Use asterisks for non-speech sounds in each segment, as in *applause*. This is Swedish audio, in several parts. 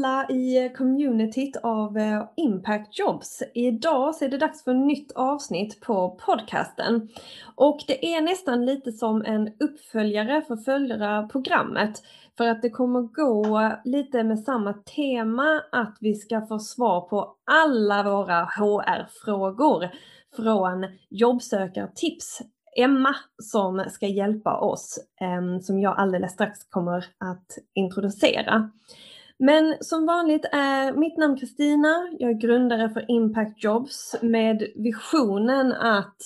alla i communityt av eh, Impact Jobs. Idag så är det dags för ett nytt avsnitt på podcasten. Och det är nästan lite som en uppföljare för förra programmet. För att det kommer gå lite med samma tema att vi ska få svar på alla våra HR-frågor från jobbsökartips Emma som ska hjälpa oss, ehm, som jag alldeles strax kommer att introducera. Men som vanligt är mitt namn Kristina, jag är grundare för Impact Jobs med visionen att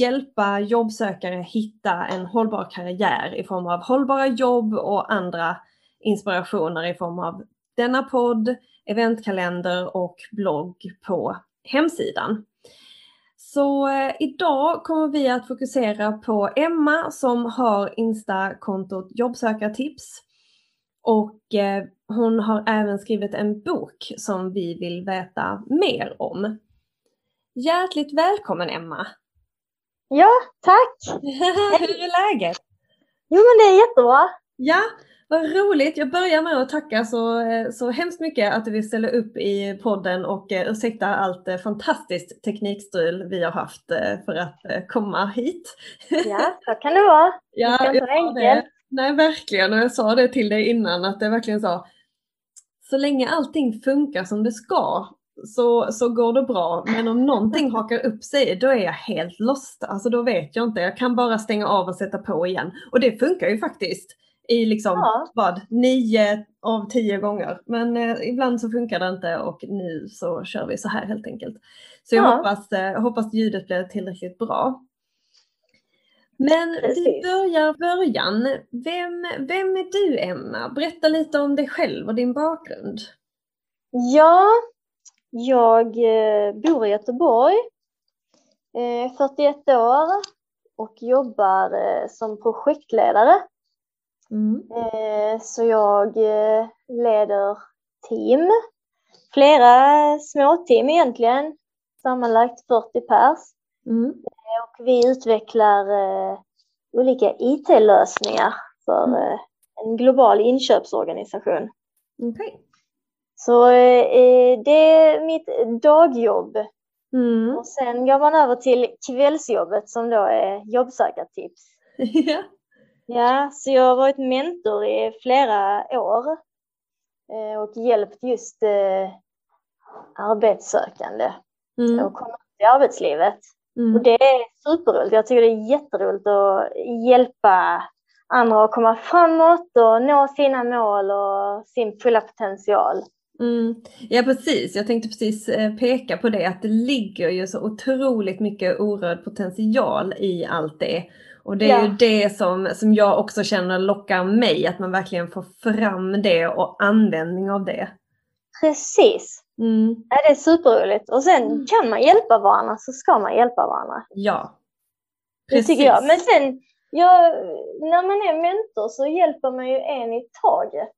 hjälpa jobbsökare hitta en hållbar karriär i form av hållbara jobb och andra inspirationer i form av denna podd, eventkalender och blogg på hemsidan. Så eh, idag kommer vi att fokusera på Emma som har Insta-kontot jobbsökartips. Och eh, hon har även skrivit en bok som vi vill veta mer om. Hjärtligt välkommen Emma! Ja, tack! *laughs* Hur är läget? Jo men det är jättebra. Ja, vad roligt! Jag börjar med att tacka så, så hemskt mycket att du vill ställa upp i podden och eh, ursäkta allt eh, fantastiskt teknikstrul vi har haft eh, för att komma hit. *laughs* Ja, så kan det vara. Ja, det är inte enkelt. Nej, verkligen. Och jag sa det till dig innan att det verkligen så. Så länge allting funkar som det ska så, så går det bra. Men om någonting hakar upp sig, då är jag helt lost. Alltså då vet jag inte. Jag kan bara stänga av och sätta på igen. Och det funkar ju faktiskt i liksom ja. vad, nio av tio gånger. Men eh, ibland så funkar det inte och nu så kör vi så här helt enkelt. Så jag ja. hoppas, eh, hoppas ljudet blir tillräckligt bra. Men Precis. vi börjar början. Vem, vem är du Emma? Berätta lite om dig själv och din bakgrund. Ja, jag eh, bor i Göteborg, 41 eh, år och jobbar eh, som projektledare Mm. Så jag leder team, flera småteam egentligen, sammanlagt 40 pers. Mm. Eh, och vi utvecklar olika IT-lösningar för mm. en global inköpsorganisation. Okay. Så det är mitt dagjobb. Mm. Och sen går man över till kvällsjobbet som då är jobbsökartips. *laughs* ja. Ja, så jag har varit mentor i flera år eh, och hjälpt just eh, arbetssökande mm. och komma ut i arbetslivet. Mm. Och det är superroligt. Jag tycker det är jätteroligt att hjälpa andra att komma framåt och nå sina mål och sin fulla potential. Mm. Ja precis, jag tänkte precis eh, peka på det att det ligger ju så otroligt mycket orörd potential i allt det. Och det är ja. ju det som, som jag också känner lockar mig, att man verkligen får fram det och användning av det. Precis. Mm. Ja, det är superroligt. Och sen mm. kan man hjälpa varandra så ska man hjälpa varandra. Ja. Precis. Det tycker jag. Men sen, ja, när man är mentor så hjälper man ju en i taget.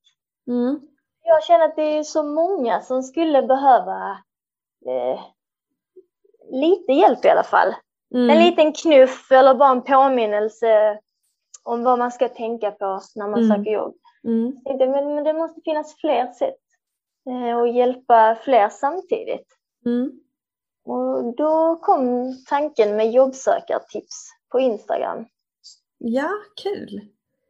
Mm. Jag känner att det är så många som skulle behöva eh, lite hjälp i alla fall. Mm. En liten knuff eller bara en påminnelse om vad man ska tänka på när man mm. söker jobb. Mm. Men det måste finnas fler sätt eh, att hjälpa fler samtidigt. Mm. Och då kom tanken med jobbsökartips på Instagram. Ja, kul!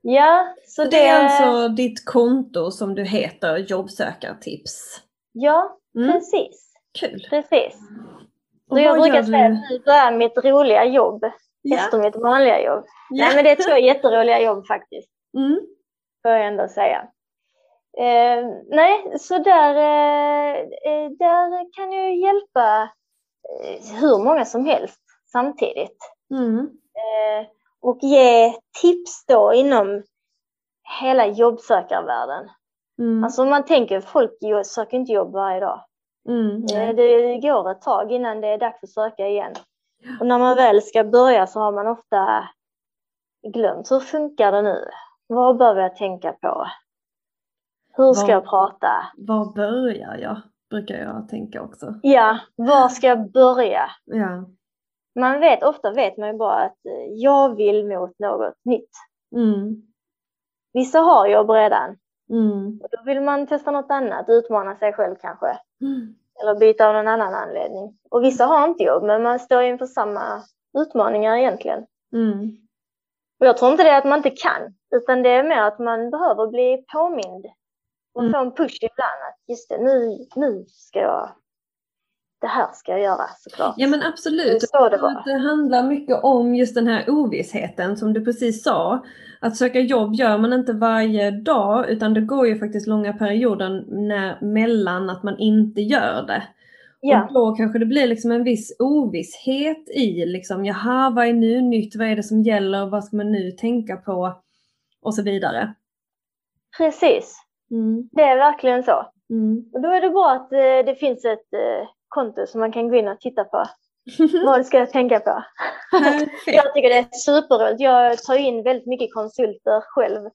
Ja, så, så det... det... är alltså ditt konto som du heter jobbsökartips? Ja, mm. precis. Kul! Precis. Så jag brukar säga att nu börjar mitt roliga jobb ja. efter mitt vanliga jobb. Ja. Nej men det är två jätteroliga jobb faktiskt. Mm. Får jag ändå säga. Eh, nej, så där, eh, eh där kan jag hjälpa eh, hur många som helst samtidigt. Mm. Eh, och ge tips då inom hela jobbsökarvärlden. Mm. Alltså man tänker, folk söker inte jobb varje dag. Mm, det går ett tag innan det är dags att söka igen. Och när man väl ska börja så har man ofta glömt. Hur funkar det nu? Vad behöver jag tänka på? Hur ska var, jag prata? Var börjar jag? Brukar jag tänka också. Ja, var ska jag börja? Ja. Man vet, ofta vet man ju bara att eh, jag vill mot något nytt. Mm. Vissa har jobb redan. Mm. Och då vill man testa något annat, utmana sig själv kanske. Mm. Eller byta av någon annan anledning. Och vissa har inte jobb, men man står inför samma utmaningar egentligen. Mm. Och jag tror inte det är att man inte kan, utan det är mer att man behöver bli påmind och mm. få en push ibland att just det, nu, nu ska jag det här ska jag göra såklart. Ja men absolut. Det, det, det handlar mycket om just den här ovissheten som du precis sa. Att söka jobb gör man inte varje dag utan det går ju faktiskt långa perioder när, mellan att man inte gör det. Ja. Och då kanske det blir liksom en viss ovisshet i liksom, jaha vad är nu nytt, vad är det som gäller, vad ska man nu tänka på och så vidare. Precis, mm. det är verkligen så. Mm. Och då är det bra att eh, det finns ett eh, konto som man kan gå in och titta på. *laughs* Vad ska jag tänka på? jag tycker det är superroligt. Jag tar in väldigt mycket konsulter själv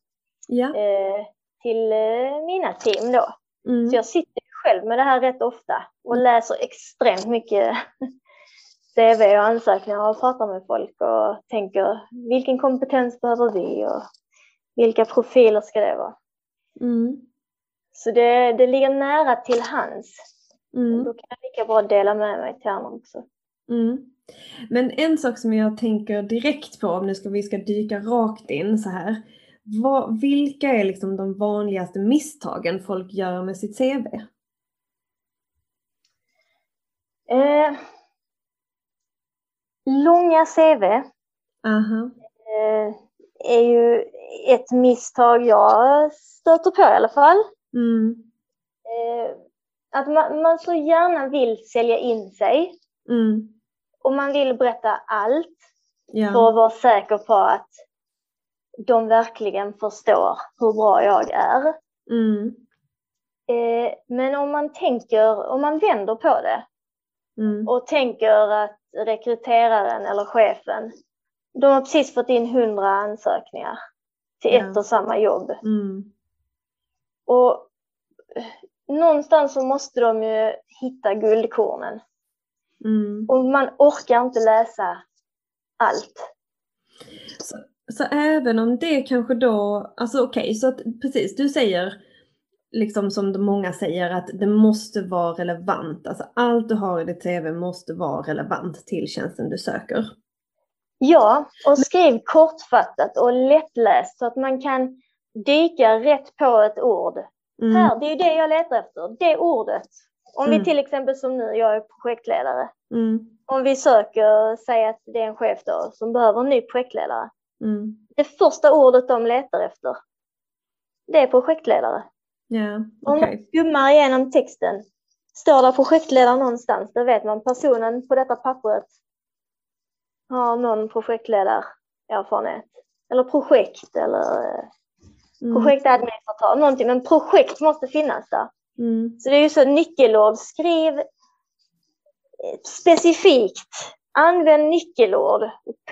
ja. eh, till eh, mina team då. Mm. Så jag sitter själv med det här rätt ofta och mm. läser extremt mycket *laughs* CV och ansökningar och pratar med folk och tänker vilken kompetens behöver vi och vilka profiler ska det vara? Mm. Så det, det ligger nära till hands Mm. Då kan jag lika bra dela med mig till andra också. Mm. Men en sak som jag tänker direkt på om nu ska vi ska dyka rakt in så här. Vad, vilka är liksom de vanligaste misstagen folk gör med sitt CV? Eh, långa CV uh-huh. eh, är ju ett misstag jag stöter på i alla fall. Mm. Eh, att man, man så gärna vill sälja in sig. Mm. Och man vill berätta allt ja. för att vara säker på att de verkligen förstår hur bra jag är. Mm. Eh, men om man tänker, om man vänder på det mm. och tänker att rekryteraren eller chefen, de har precis fått in hundra ansökningar till ja. ett och samma jobb. Mm. Och någonstans så måste de ju hitta guldkornen. Mm. Och man orkar inte läsa allt. Så, så, även om det kanske då, alltså okej, okay, så att precis, du säger liksom som många säger att det måste vara relevant. Alltså allt du har i ditt CV måste vara relevant till tjänsten du söker. Ja, och skriv kortfattat och lättläst så att man kan dyka rätt på ett ord Mm. Här, det är ju det jag letar efter, det ordet. Om mm. vi till exempel som nu, jag är projektledare. Mm. Om vi söker, säg att det är en chef då som behöver en ny projektledare. Mm. Det första ordet de letar efter, det är projektledare. Yeah, okay. Om man skummar igenom texten, står det projektledare någonstans, då vet man personen på detta pappret har någon projektledarerfarenhet. Eller projekt eller eh, Mm. Projektadministratör, någonting, men projekt måste finnas där. Mm. Så det är ju så nyckelord, skriv specifikt, använd nyckelord.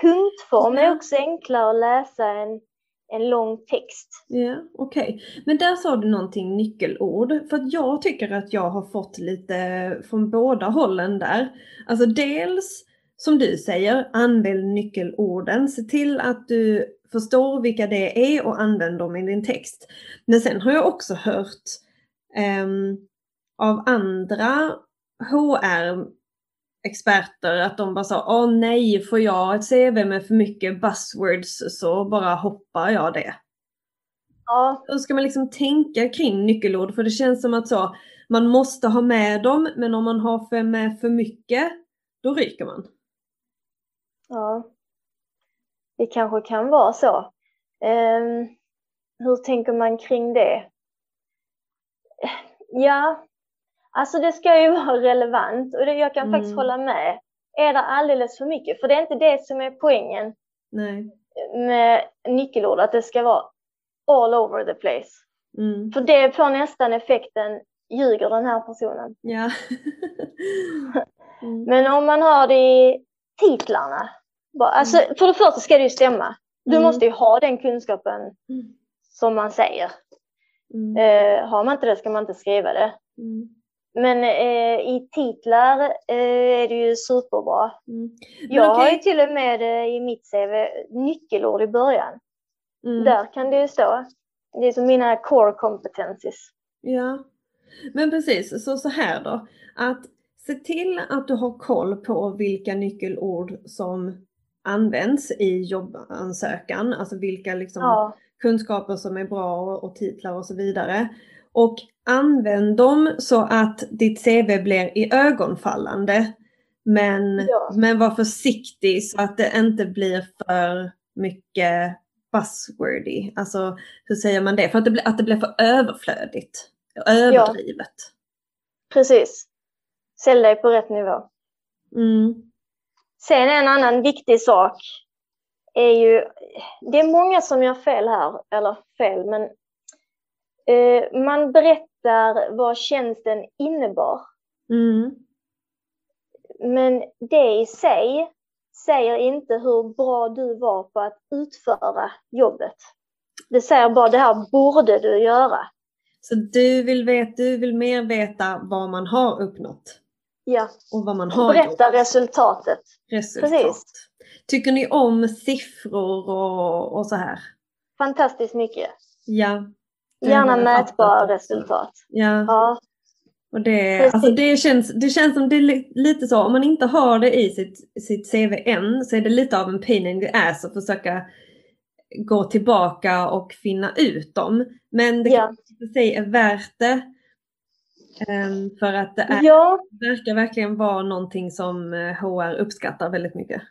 Punktform är också enklare att läsa än en lång text. Ja, okej. Okay. Men där sa du någonting nyckelord. För att jag tycker att jag har fått lite från båda hållen där. Alltså dels som du säger, använd nyckelorden. Se till att du förstår vilka det är och använder dem i din text. Men sen har jag också hört um, av andra HR-experter att de bara sa Åh nej, får jag ett CV med för mycket buzzwords så bara hoppar jag det. Ja. Då ska man liksom tänka kring nyckelord för det känns som att så, man måste ha med dem men om man har för med för mycket då ryker man. Ja det kanske kan vara så. Um, hur tänker man kring det? Ja, alltså det ska ju *laughs* vara relevant och det, jag kan mm. faktiskt hålla med. Är det alldeles för mycket? För det är inte det som är poängen Nej. med nyckelord, att det ska vara all over the place. Mm. För det får nästan effekten, ljuger den här personen? Ja. *laughs* mm. Men om man har det i titlarna, Alltså, mm. För det första ska det ju stämma. Du mm. måste ju ha den kunskapen mm. som man säger. Mm. Eh, har man inte det ska man inte skriva det. Mm. Men eh, i titlar eh, är det ju superbra. Jag okay. har ju till och med eh, i mitt CV nyckelord i början. Där kan det ju stå det är som mina core competencies. Ja, men precis, så så här då. Att se till att du har koll på vilka nyckelord som används i jobbansökan, alltså vilka liksom ja. kunskaper som är bra och titlar och så vidare. Och använd dem så att ditt CV blir i ögonfallande. Men, ja. men var försiktig så att det inte blir för mycket buzzwordy. Alltså hur säger man det? För att det blir, att det blir för överflödigt. Överdrivet. Ja. Precis. Sälj dig på rätt nivå. Mm. Sen en annan viktig sak är ju, det är många som gör fel här, eller fel, men eh, man berättar vad tjänsten innebar. Mm. Men det i sig säger inte hur bra du var på att utföra jobbet. Det säger bara det här borde du göra. Så du vill, veta, du vill mer veta vad man har uppnått? Ja. Och vad man har Berätta gjort. resultatet. Resultat. Precis. Tycker ni om siffror och, och så här? Fantastiskt mycket. Ja. Gärna mätbara resultat. Ja. ja. Och det, alltså det, känns, det känns som det är lite så, om man inte har det i sitt, sitt CV än så är det lite av en pain in the ass att försöka gå tillbaka och finna ut dem. Men det ja. kanske i sig är värt det. Um, för att det är, ja. verkar verkligen vara någonting som HR eh, uppskattar väldigt mycket.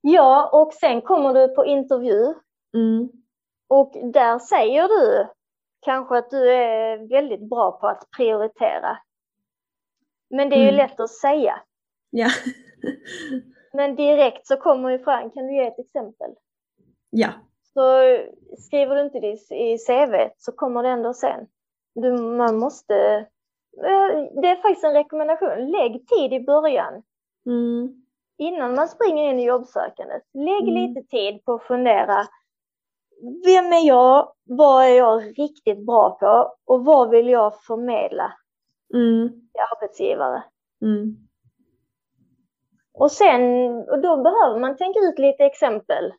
Ja, och sen kommer du på intervju. Mm. Och där säger du kanske att du är väldigt bra på att prioritera. Men det är ju mm. lätt att säga. Ja. Men direkt så kommer ju fram, kan du ge ett exempel? Ja. Så skriver du inte det i CV så kommer det ändå sen. Du, man måste, det är faktiskt en rekommendation, lägg tid i början. Mm. Innan man springer in i jobbsökandet, lägg mm. lite tid på att fundera. Vem är jag? Vad är jag riktigt bra på? Och vad vill jag förmedla mm. till arbetsgivare? Mm. Och sen, och då behöver man tänka ut lite exempel.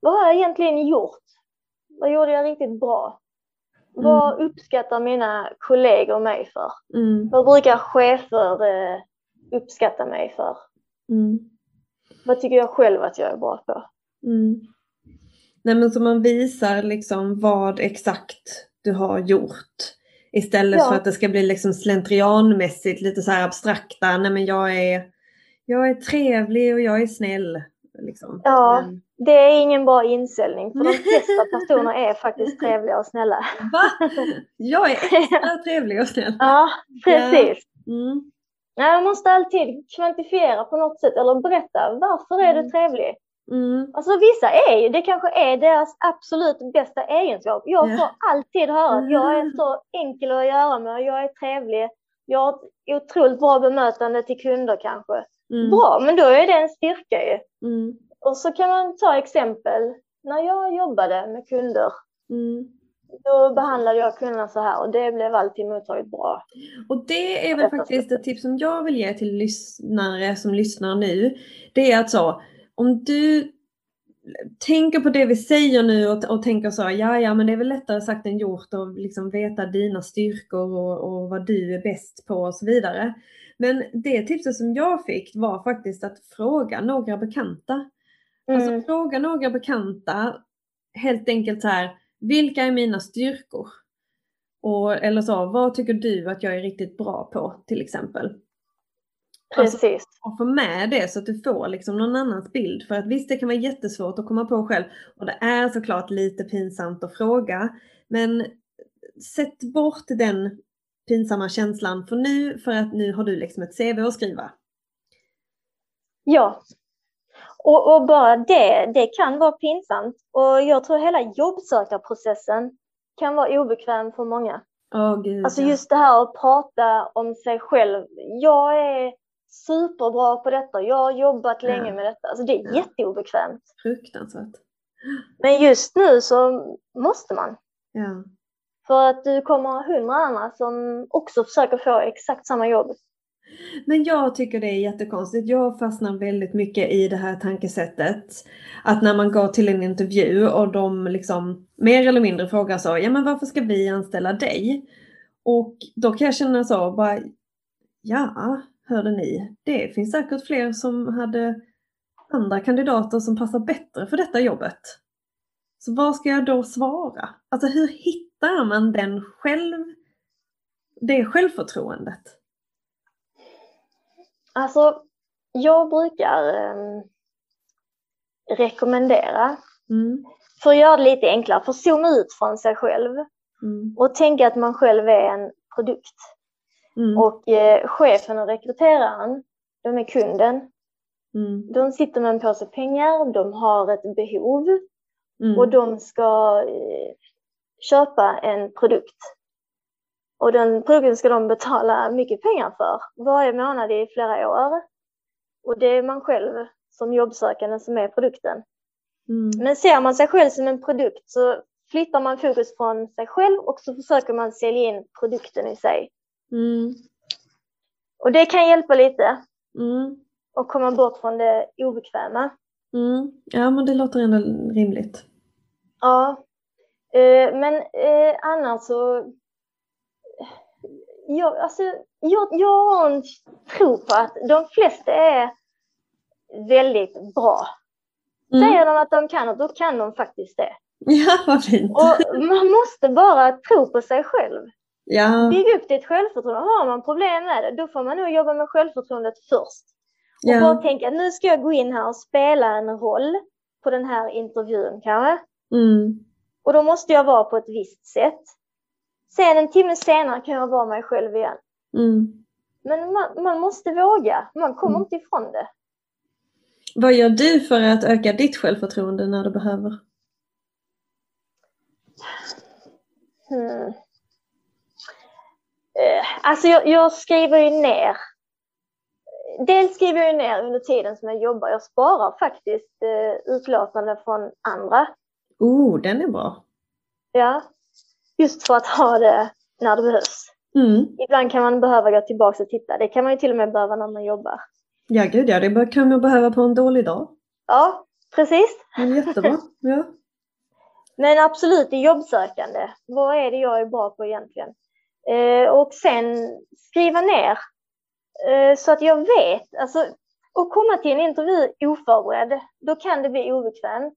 Vad har jag egentligen gjort? Vad gjorde jag riktigt bra? Mm. Vad uppskattar mina kollegor mig för? Mm. Vad brukar chefer eh, uppskatta mig för? Mm. Vad tycker jag själv att jag är bra på? Mm. Nej men så man visar liksom vad exakt du har gjort. Istället ja. för att det ska bli liksom slentrianmässigt lite så här abstrakta. Nej men jag är, jag är trevlig och jag är snäll. Liksom. Ja, men... det är ingen bra inställning för de flesta personer är faktiskt *laughs* trevliga och snälla. Va? Jag är extra *laughs* trevlig och snäll. Ja, precis. Mm. Man måste alltid kvantifiera på något sätt eller berätta varför är du mm. trevlig? Mm. Alltså vissa är ju, det kanske är deras absolut bästa egenskap. Jag får alltid höra att jag är så enkel att göra med, jag är trevlig, jag har ett otroligt bra bemötande till kunder kanske. Mm. Bra, men då är det en styrka ju. Mm. Och så kan man ta exempel när jag jobbade med kunder. Mm. Då behandlade jag kunderna så här och det blev alltid mottaget bra. Och det är väl faktiskt ett tips som jag vill ge till lyssnare som lyssnar nu. Det är att så, om du tänker på det vi säger nu och, och tänker så, ja ja men det är väl lättare sagt än gjort att liksom veta dina styrkor och, och vad du är bäst på och så vidare. Men det tipset som jag fick var faktiskt att fråga några bekanta. Alltså mm. fråga några bekanta helt enkelt så här, vilka är mina styrkor? Och, eller så, vad tycker du att jag är riktigt bra på till exempel? Precis. Alltså, och få med det så att du får liksom någon annans bild. För att visst, det kan vara jättesvårt att komma på själv. Och det är såklart lite pinsamt att fråga. Men sätt bort den pinsamma känslan för nu, för att nu har du liksom ett CV att skriva. Ja, och, och, bara det, det kan vara pinsamt. Och jag tror hela jobbsökarprocessen kan vara obekväm för många. Oh, Gud, alltså just det här att prata om sig själv. Jag är superbra på detta. Jag har jobbat ja. länge med detta. Alltså det är ja. jätteobekvämt. Fruktansvärt. Men just nu så måste man. Ja. För att du kommer ha hundra andra som också försöker få exakt samma jobb. Men jag tycker det är jättekonstigt. Jag fastnar väldigt mycket i det här tankesättet. Att när man går till en intervju och de liksom mer eller mindre frågar så, ja men varför ska vi anställa dig? Och då kan jag känna så, bara, ja, hörde ni, det finns säkert fler som hade andra kandidater som passar bättre för detta jobbet. Så vad ska jag då svara? Alltså hur hittar man den själv, det självförtroendet? Alltså, jag brukar eh, rekommendera, mm. för att göra det lite enklare, för att zooma ut från sig själv mm. och tänka att man själv är en produkt. Mm. Och eh, chefen och rekryteraren, de är kunden. Mm. De sitter med en påse pengar, de har ett behov mm. och de ska eh, köpa en produkt. Och den produkten ska de betala mycket pengar för varje månad i flera år. Och det är man själv som jobbsökande som är produkten. Mm. Men ser man sig själv som en produkt så flyttar man fokus från sig själv och så försöker man sälja in produkten i sig. Mm. Och det kan hjälpa lite. Mm. Och komma bort från det obekväma. Mm. Ja, men det låter ändå rimligt. Ja. Eh, men eh, annars så... Jag, alltså, jag, jag har en tro på att de flesta är väldigt bra. Mm. Säger de att de kan något, då kan de faktiskt det. *laughs* Ja, vad fint. Och man måste bara tro på sig själv. Ja. Bygg upp ditt självförtroende. Har man problem med det, då får man nog jobba med självförtroendet först. Och ja. bara tänka, nu ska jag gå in här och spela en roll på den här intervjun kanske. Mm. Och då måste jag vara på ett visst sätt. Sen en timme senare kan jag vara mig själv igen. Mm. Men man, man, måste våga, man kommer mm. inte ifrån det. Vad gör du för att öka ditt självförtroende när du behöver? Hmm. Eh, alltså jag, jag, skriver ju ner. Dels skriver jag ner under tiden som jag jobbar. Jag sparar faktiskt eh, utlåtande från andra. Oh, den är bra. Ja, just för att ha det när det behövs. Mm. Ibland kan man behöva gå tillbaka och titta. Det kan man ju till och med behöva när man jobbar. Ja, gud ja. Det kan man behöva på en dålig dag. Ja, precis. Men jättebra. *laughs* Ja. Men absolut, det jobbsökande. Vad är det jag är bra på egentligen? Eh, och sen skriva ner eh, så att jag vet. Alltså, att komma till en intervju oförberedd, då kan det bli obekvämt.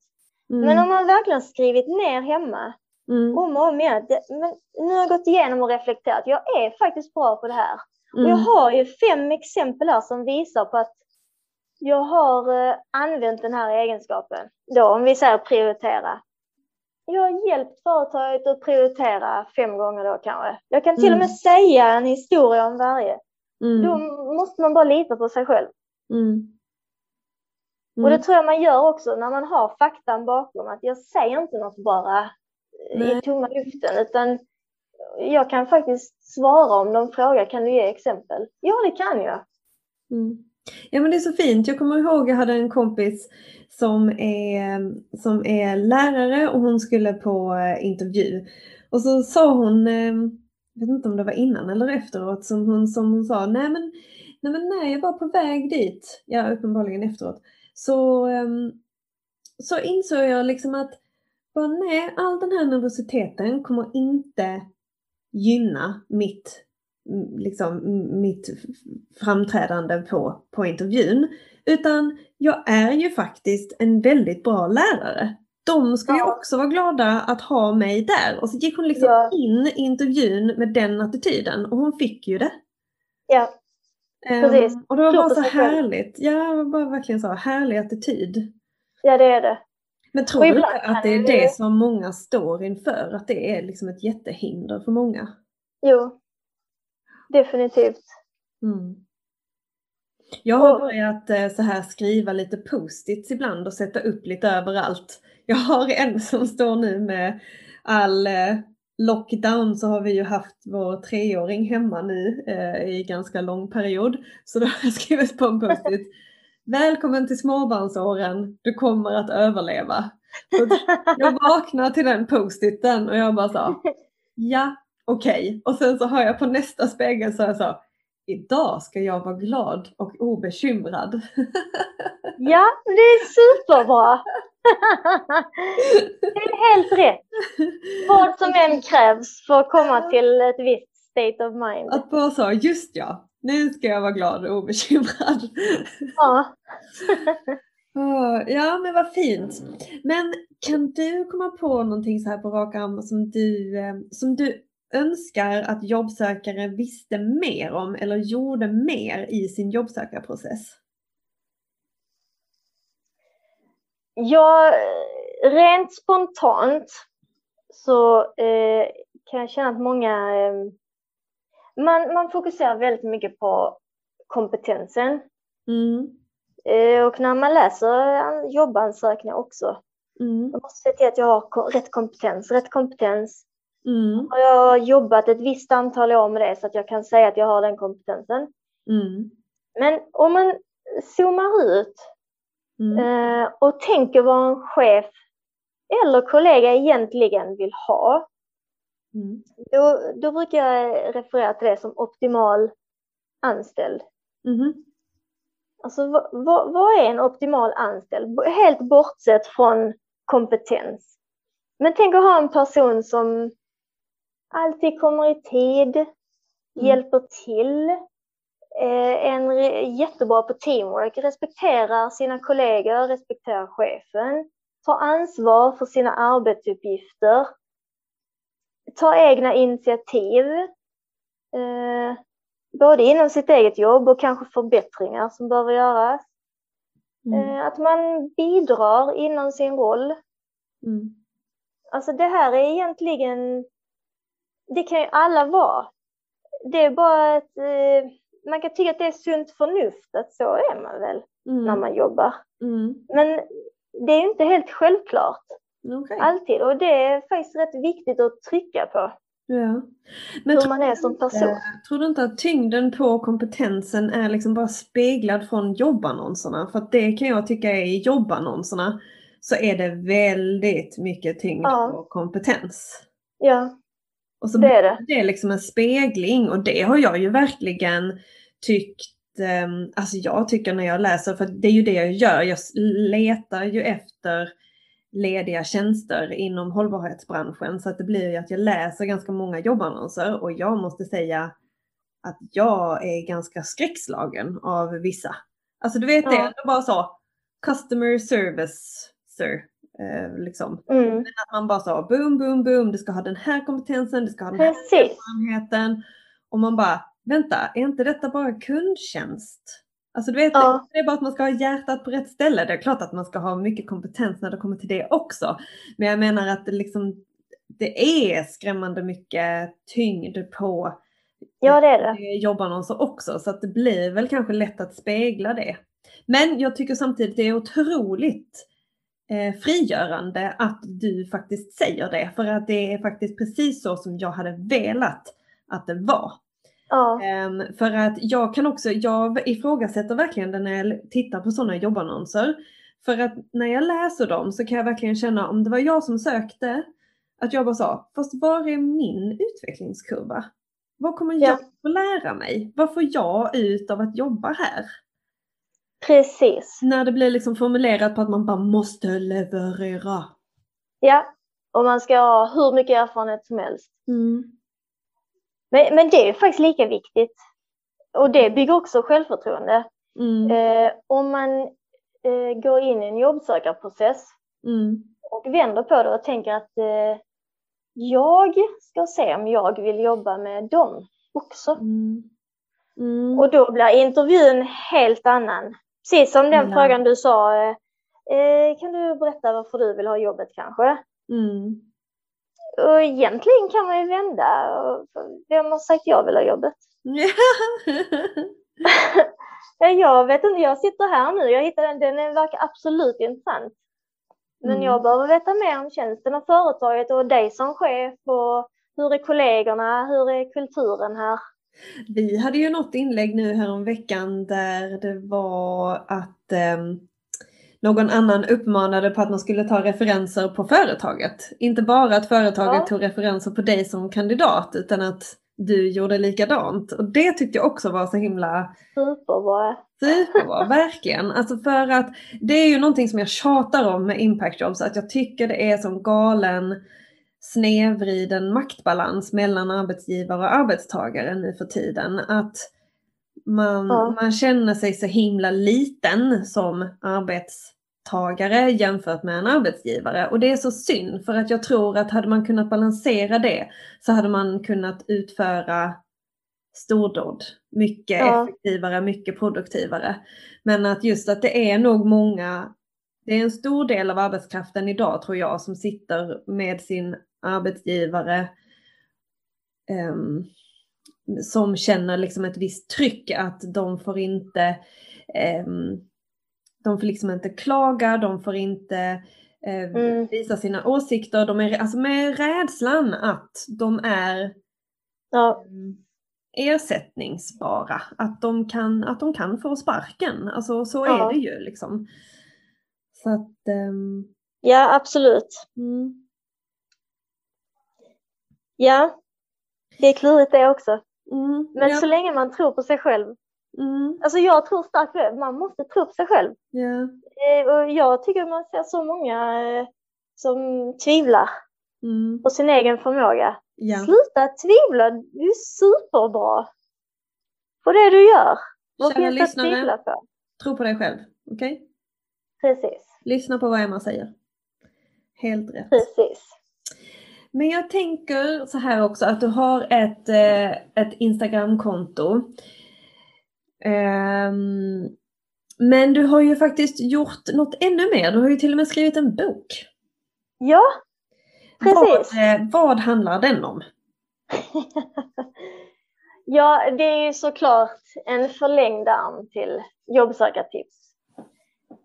Mm. Men om man verkligen skrivit ner hemma mm. om och om igen. Men nu har jag gått igenom och reflekterat. Jag är faktiskt bra på det här. Mm. Och jag har ju fem exempel här som visar på att jag har eh, använt den här egenskapen. Då om vi säger prioritera jag har hjälpt företaget att prioritera fem gånger då kanske. Jag kan till mm. och med säga en historia om varje. Mm. Då måste man bara lita på sig själv. Mm. Och det mm. tror jag man gör också när man har faktan bakom. Att jag säger inte något bara Nej. i tomma luften utan jag kan faktiskt svara om de frågar, kan du ge exempel? Ja, det kan jag. Mm. Ja men det är så fint. Jag kommer ihåg jag hade en kompis som är, som är lärare och hon skulle på eh, intervju. Och så sa hon, eh, jag vet inte om det var innan eller efteråt, som hon, som hon sa, nej men, nej men nej, jag var på väg dit, ja uppenbarligen efteråt, så, ehm, så insåg jag liksom att bara, nej, all den här nervositeten kommer inte gynna mitt liksom mitt framträdande på, på intervjun. Utan jag är ju faktiskt en väldigt bra lärare. De ska ja. ju också vara glada att ha mig där. Och så gick hon liksom ja. in i intervjun med den attityden och hon fick ju det. Ja, ehm, precis. Um, och det var bara så härligt. Ja, det var bara verkligen så härlig attityd. Ja, det är det. Men tror du inte att det är det som många står inför? Att det är liksom ett jättehinder för många? Jo, definitivt. Mm. Jag har börjat eh, så här skriva lite post-its ibland och sätta upp lite överallt. *laughs* Jag har en som står nu med all eh, lockdown så har vi ju haft vår treåring hemma nu eh, i ganska lång period. Så då har jag skrivit på en post-it. *laughs* Välkommen till småbarnsåren, du kommer att överleva. Jag vaknar till den post-iten och jag bara sa ja, okej. Okay. Och sen så har jag på nästa spegel så jag sa idag ska jag vara glad och obekymrad. ja, det är superbra. det är helt rätt. Vad som än krävs för att komma till ett visst state of mind. Att bara så, just ja, nu ska jag vara glad och obekymrad. Ja. ja men vad fint. Men kan du komma på någonting så här på rak arm som du, eh, som du önskar att jobbsökare visste mer om eller gjorde mer i sin jobbsökarprocess? Ja, rent spontant så eh, kan jag känna att många eh, man, man fokuserar väldigt mycket på kompetensen. Mm. Eh, och när man läser jobbansökningar också, mm. man måste se till att jag har rätt kompetens. Rätt kompetens. Mm. Har jag jobbat ett visst antal år med det så att jag kan säga att jag har den kompetensen. Mm. Men om man zoomar ut mm. eh, och tänker vad en chef eller kollega egentligen vill ha. Mm. Då, då brukar jag referera till det som optimal anställd. Mm. Alltså vad, vad, vad, är en optimal anställd? Helt bortsett från kompetens. Men tänk att ha en person som alltid kommer i tid, mm. hjälper till, eh, en jättebra på teamwork, respekterar sina kollegor, respekterar chefen, tar ansvar för sina arbetsuppgifter, tar egna initiativ, eh, både inom sitt eget jobb och kanske förbättringar som behöver göras. Mm. Eh, att man bidrar inom sin roll. Mm. Alltså det här är egentligen, det kan ju alla vara. Det är bara att eh, man kan tycka att det är sunt förnuft, att så är man väl mm. när man jobbar. Mm. Men det är inte helt självklart. Okay. Alltid. Och det är faktiskt rätt viktigt att trycka på. Ja. Men hur man är som person. Inte, tror du inte att tyngden på kompetensen är liksom bara speglad från jobbannonserna? För att det kan jag tycka är i jobbannonserna så är det väldigt mycket tyngd ja. på kompetens. Ja, och så det är det. Det är liksom en spegling och det har jag ju verkligen tyckt ehm, Alltså jag tycker när jag läser, för det är ju det jag gör, jag letar ju efter lediga tjänster inom hållbarhetsbranschen så att det blir ju att jag läser ganska många jobbannonser och jag måste säga att jag är ganska skräckslagen av vissa. Alltså du vet ja. det, det bara så customer service sir, eh, liksom. Mm. Men att man bara sa boom, boom, boom, du ska ha den här kompetensen, du ska ha den här erfarenheten. Och man bara, vänta, är inte detta bara kundtjänst? Alltså du vet, ja. det är bara att man ska ha hjärtat på rätt ställe. Det är klart att man ska ha mycket kompetens när det kommer till det också. Men jag menar att det liksom, det är skrämmande mycket tyngd på ja, det är det. jobbannonser också. Så att det blir väl kanske lätt att spegla det. Men jag tycker samtidigt det är otroligt eh, frigörande att du faktiskt säger det. För att det är faktiskt precis så som jag hade velat att det var. Ja. Um, för att jag kan också, jag ifrågasätter verkligen det när jag tittar på sådana jobbannonser. För att när jag läser dem så kan jag verkligen känna om det var jag som sökte, att jag bara sa, fast var är min utvecklingskurva? Vad kommer jag ja. att lära mig? Vad får jag ut av att jobba här? Precis. När det blir liksom formulerat på att man bara måste leverera. Ja, och man ska ha hur mycket erfarenhet som helst. Mm. Men, men det är faktiskt lika viktigt. Och det bygger också självförtroende. Mm. Eh, om man eh, går in i en jobbsökarprocess mm. och vänder på det och tänker att eh, jag ska se om jag vill jobba med dem också. Mm. mm. Och då blir intervjun helt annan. Precis som den frågan du sa. Eh, eh, kan du berätta varför du vill ha jobbet kanske? Mm. Och egentligen kan man ju vända. Vem har sagt jag vill ha jobbet? *laughs* jag vet inte, jag sitter här nu. Jag hittade den, den verkar absolut intressant. Men mm. jag behöver veta mer om tjänsten och företaget och dig som chef och hur är kollegorna, hur är kulturen här? Vi hade ju något inlägg nu här om veckan där det var att um någon annan uppmanade på att man skulle ta referenser på företaget. Inte bara att företaget ja. tog referenser på dig som kandidat utan att du gjorde likadant. Och det tyckte jag också var så himla Superbra. Superbra, *laughs* verkligen. Alltså för att det är ju någonting som jag tjatar om med impact jobs, att jag tycker det är som galen snedvriden maktbalans mellan arbetsgivare och arbetstagare nu för tiden. Att man, ja. man känner sig så himla liten som arbetstagare jämfört med en arbetsgivare. Och det är så synd för att jag tror att hade man kunnat balansera det så hade man kunnat utföra stordåd mycket ja. effektivare, mycket produktivare. Men att just att det är nog många, det är en stor del av arbetskraften idag tror jag som sitter med sin arbetsgivare um, som känner liksom ett visst tryck att de får inte um, de får liksom inte klaga, de får inte eh, mm. visa sina åsikter. De är alltså med rädslan att de är ja. ersättningsbara. Att de, kan, att de kan få sparken. Alltså så ja. är det ju liksom. Så att, um... Ja, absolut. Mm. Ja, det är klurigt det också. Mm, Men ja. så länge man tror på sig själv. Mm. Alltså jag tror starkt på det, man måste tro på sig själv. Yeah. Och jag tycker man ser så många eh, som tvivlar mm. på sin egen förmåga. Yeah. Sluta tvivla, du är superbra på det du gör. Vad Kära finns att tvivla på? Tro på dig själv, okej? Okay? Precis. Lyssna på vad Emma säger. Helt rätt. Precis. Men jag tänker så här också att du har ett, eh, ett Instagramkonto. Um, men du har ju faktiskt gjort något ännu mer. Du har ju till och med skrivit en bok. Ja, precis. Vad, eh, vad handlar den om? *laughs* ja, det är ju såklart en förlängd arm till jobbsökartips.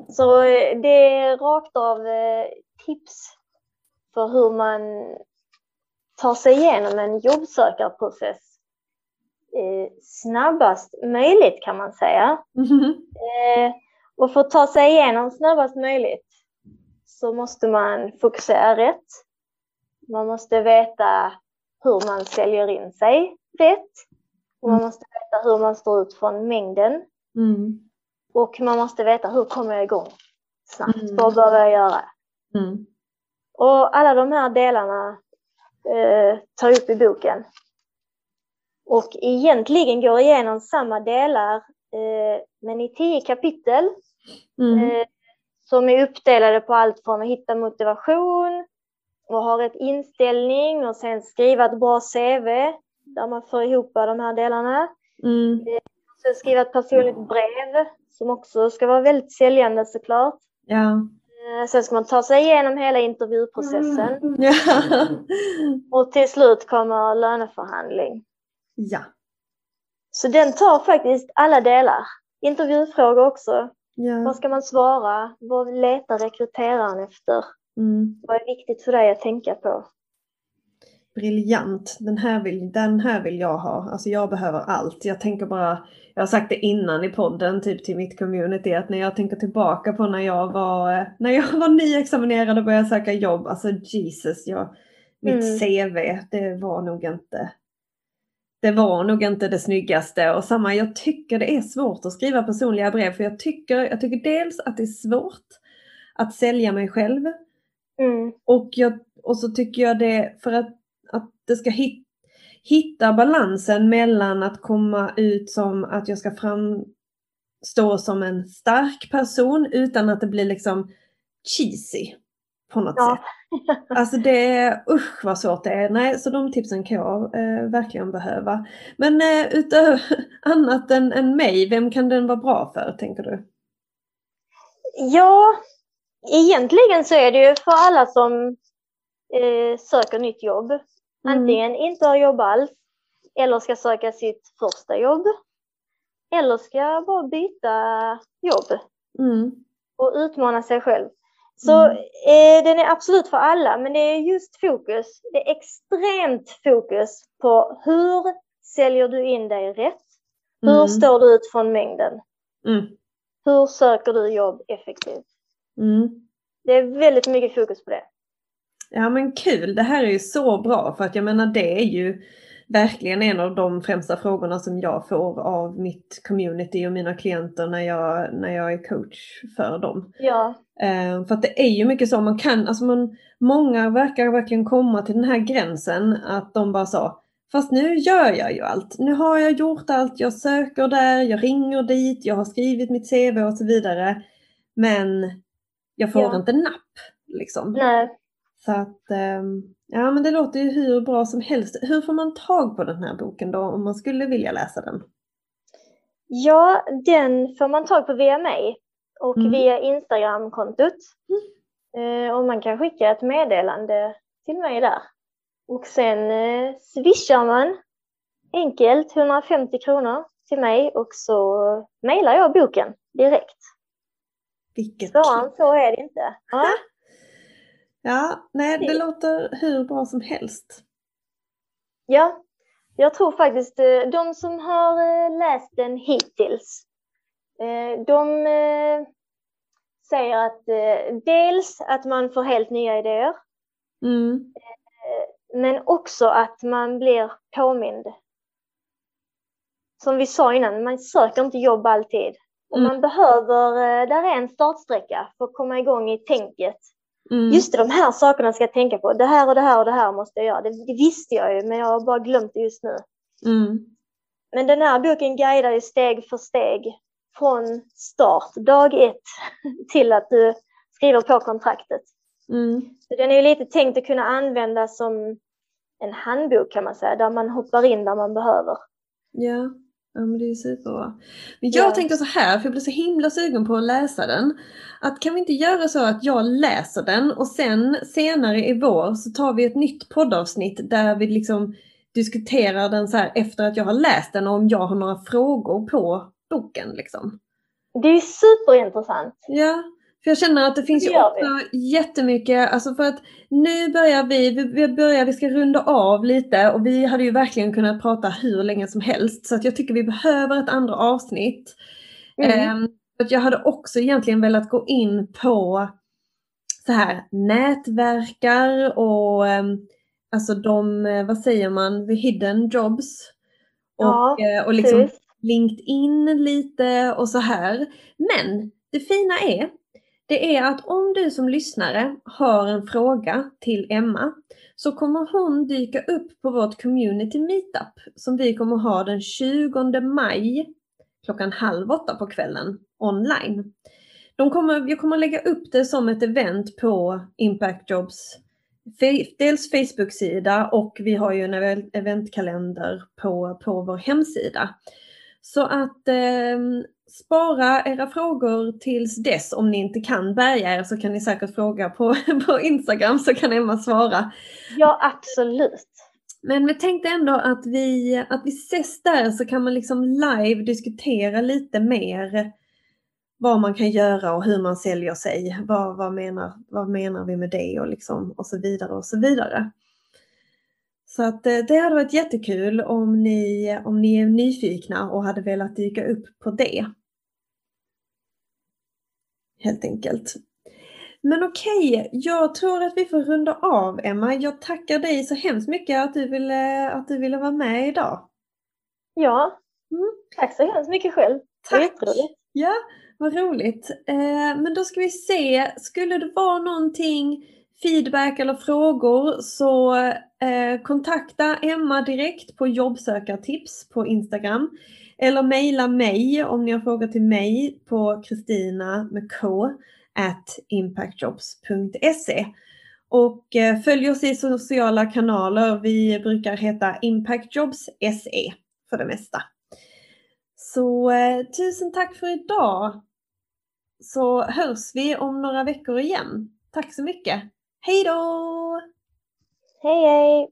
Så eh, det är rakt av tips för hur man tar sig igenom en jobbsökarprocess eh, snabbast möjligt kan man säga. Mm. Eh, och för att ta sig igenom snabbast möjligt så måste man fokusera rätt. Man måste veta hur man säljer in sig rätt. Och man mm. måste veta hur man står ut från mängden. Mm. Och man måste veta hur kommer jag igång snabbt? Mm. Vad behöver jag göra? Mm. Och alla de här delarna eh, tar upp i boken. Och egentligen går igenom samma delar eh, men i tio kapitel mm. eh, som är uppdelade på allt från att hitta motivation och ha rätt inställning och sen skriva ett bra CV där man får ihop de här delarna. Mm. Eh, sen skriva ett personligt brev som också ska vara väldigt säljande såklart. Ja. Eh, sen ska man ta sig igenom hela intervjuprocessen. Mm. Ja. *laughs* Och till slut kommer löneförhandling. Ja. Så den tar faktiskt alla delar. Intervjufrågor också. Ja. Vad ska man svara? Vad letar rekryteraren efter? Mm. Vad är viktigt för dig att tänka på? Briljant! Den här, vill, den här vill jag ha. Alltså jag behöver allt. Jag tänker bara, jag har sagt det innan i podden, typ till mitt community, att när jag tänker tillbaka på när jag var, när jag var nyexaminerad och började söka jobb, alltså Jesus, jag, mitt mm. CV, det var nog inte det var nog inte det snyggaste och samma, jag tycker det är svårt att skriva personliga brev för jag tycker, jag tycker dels att det är svårt att sälja mig själv mm. och, jag, och så tycker jag det för att, att det ska hit, hitta balansen mellan att komma ut som att jag ska framstå som en stark person utan att det blir liksom cheesy på något ja. sätt. Alltså det är, usch vad svårt det är. Nej, så de tipsen kan jag eh, verkligen behöva. Men eh, utöver *laughs* annat än, än mig, vem kan den vara bra för tänker du? Ja, egentligen så är det ju för alla som eh, söker nytt jobb. Mm. Antingen inte har jobb alls eller ska söka sitt första jobb. Eller ska bara byta jobb mm. och utmana sig själv. Så mm. eh, den är absolut för alla, men det är just fokus. Det är extremt fokus på hur säljer du in dig rätt? Hur mm. står du ut från mängden? Mm. Hur söker du jobb effektivt? Det är väldigt mycket fokus på det. Ja men kul, det här är ju så bra för att jag menar det är ju verkligen en av de främsta frågorna som jag får av mitt community och mina klienter när jag, när jag är coach för dem. Ja. Eh, för att det är ju mycket så, man kan, alltså man, många verkar verkligen komma till den här gränsen att de bara sa Fast nu gör jag ju allt. Nu har jag gjort allt. Jag söker där, jag ringer dit, jag har skrivit mitt CV och så vidare. Men jag får ja. inte napp. Liksom. Nej. Så att, ehm, ja men det låter ju hur bra som helst. Hur får man tag på den här boken då om man skulle vilja läsa den? Ja, den får man tag på via mig och mm. via Instagramkontot. Mm. Och man kan skicka ett meddelande till mig där. Och sen eh, swishar man enkelt 150 kronor till mig och så mejlar jag boken direkt. Vilket Svårare så är det inte. Ja, *laughs* ja nej det låter hur bra som helst. Ja, jag tror faktiskt eh, de som har eh, läst den hittills, eh, de säger att dels att man får helt nya idéer. Mm. Men också att man blir påmind. Som vi sa innan, man söker inte jobb alltid. Och mm. man behöver, där är en startsträcka för att komma igång i tänket. Mm. Just det, de här sakerna ska jag tänka på. Det här och det här och det här måste jag göra. Det, det visste jag ju, men jag har bara glömt det just nu. Mm. Men den här boken guidar ju steg för steg från start, dag ett, *laughs* till att du skriver på kontraktet. Mm. Så den är ju lite tänkt att kunna användas som en handbok kan man säga, där man hoppar in där man behöver. Ja. Ja men det är superbra. Men jag ja. tänker så här, för jag blir så himla sugen på att läsa den. Att kan vi inte göra så att jag läser den och sen senare i vår så tar vi ett nytt poddavsnitt där vi liksom diskuterar den så här efter att jag har läst den och om jag har några frågor på boken liksom. Det är superintressant. Ja, för jag känner att det finns det ju också vi. jättemycket, alltså för att nu börjar vi, vi börjar, vi ska runda av lite och vi hade ju verkligen kunnat prata hur länge som helst så att jag tycker vi behöver ett andra avsnitt. Mm. Um, jag hade också egentligen velat gå in på så här nätverkar och um, alltså de, vad säger man, the hidden jobs. Och, ja, eh, och liksom LinkedIn lite och så här. Men det fina är det är att om du som lyssnare har en fråga till Emma så kommer hon dyka upp på vårt community meetup som vi kommer ha den 20 maj klockan halv åtta på kvällen online. De kommer, jag kommer lägga upp det som ett event på Impact Jobs dels Facebook-sida och vi har ju en eventkalender på, på vår hemsida. Så att eh, spara era frågor tills dess. Om ni inte kan bärga er så kan ni säkert fråga på, *laughs* på Instagram så kan Emma svara. Ja, absolut. Men vi tänkte ändå att vi, att vi ses där så kan man liksom live diskutera lite mer vad man kan göra och hur man säljer sig. Vad, vad, menar, vad menar vi med det och, liksom, och så vidare och så vidare. Så att eh, det hade varit jättekul om ni, om ni är nyfikna och hade velat dyka upp på det. Helt enkelt. Men okej, jag tror att vi får runda av Emma. Jag tackar dig så hemskt mycket att du ville, att du ville vara med idag. Ja, mm. tack så hemskt mycket själv. Tack! Ja, vad roligt. Eh, men då ska vi se, skulle det vara någonting feedback eller frågor så eh, kontakta Emma direkt på jobbsökartips på Instagram. Eller mejla mig om ni har frågor till mig på Kristina med K at impactjobs.se. Och eh, följ oss i sociala kanaler. Vi brukar heta Impactjobs SE för det mesta. Så eh, tusen tack för idag. Så hörs vi om några veckor igen. Tack så mycket. Hej då! Hej hej!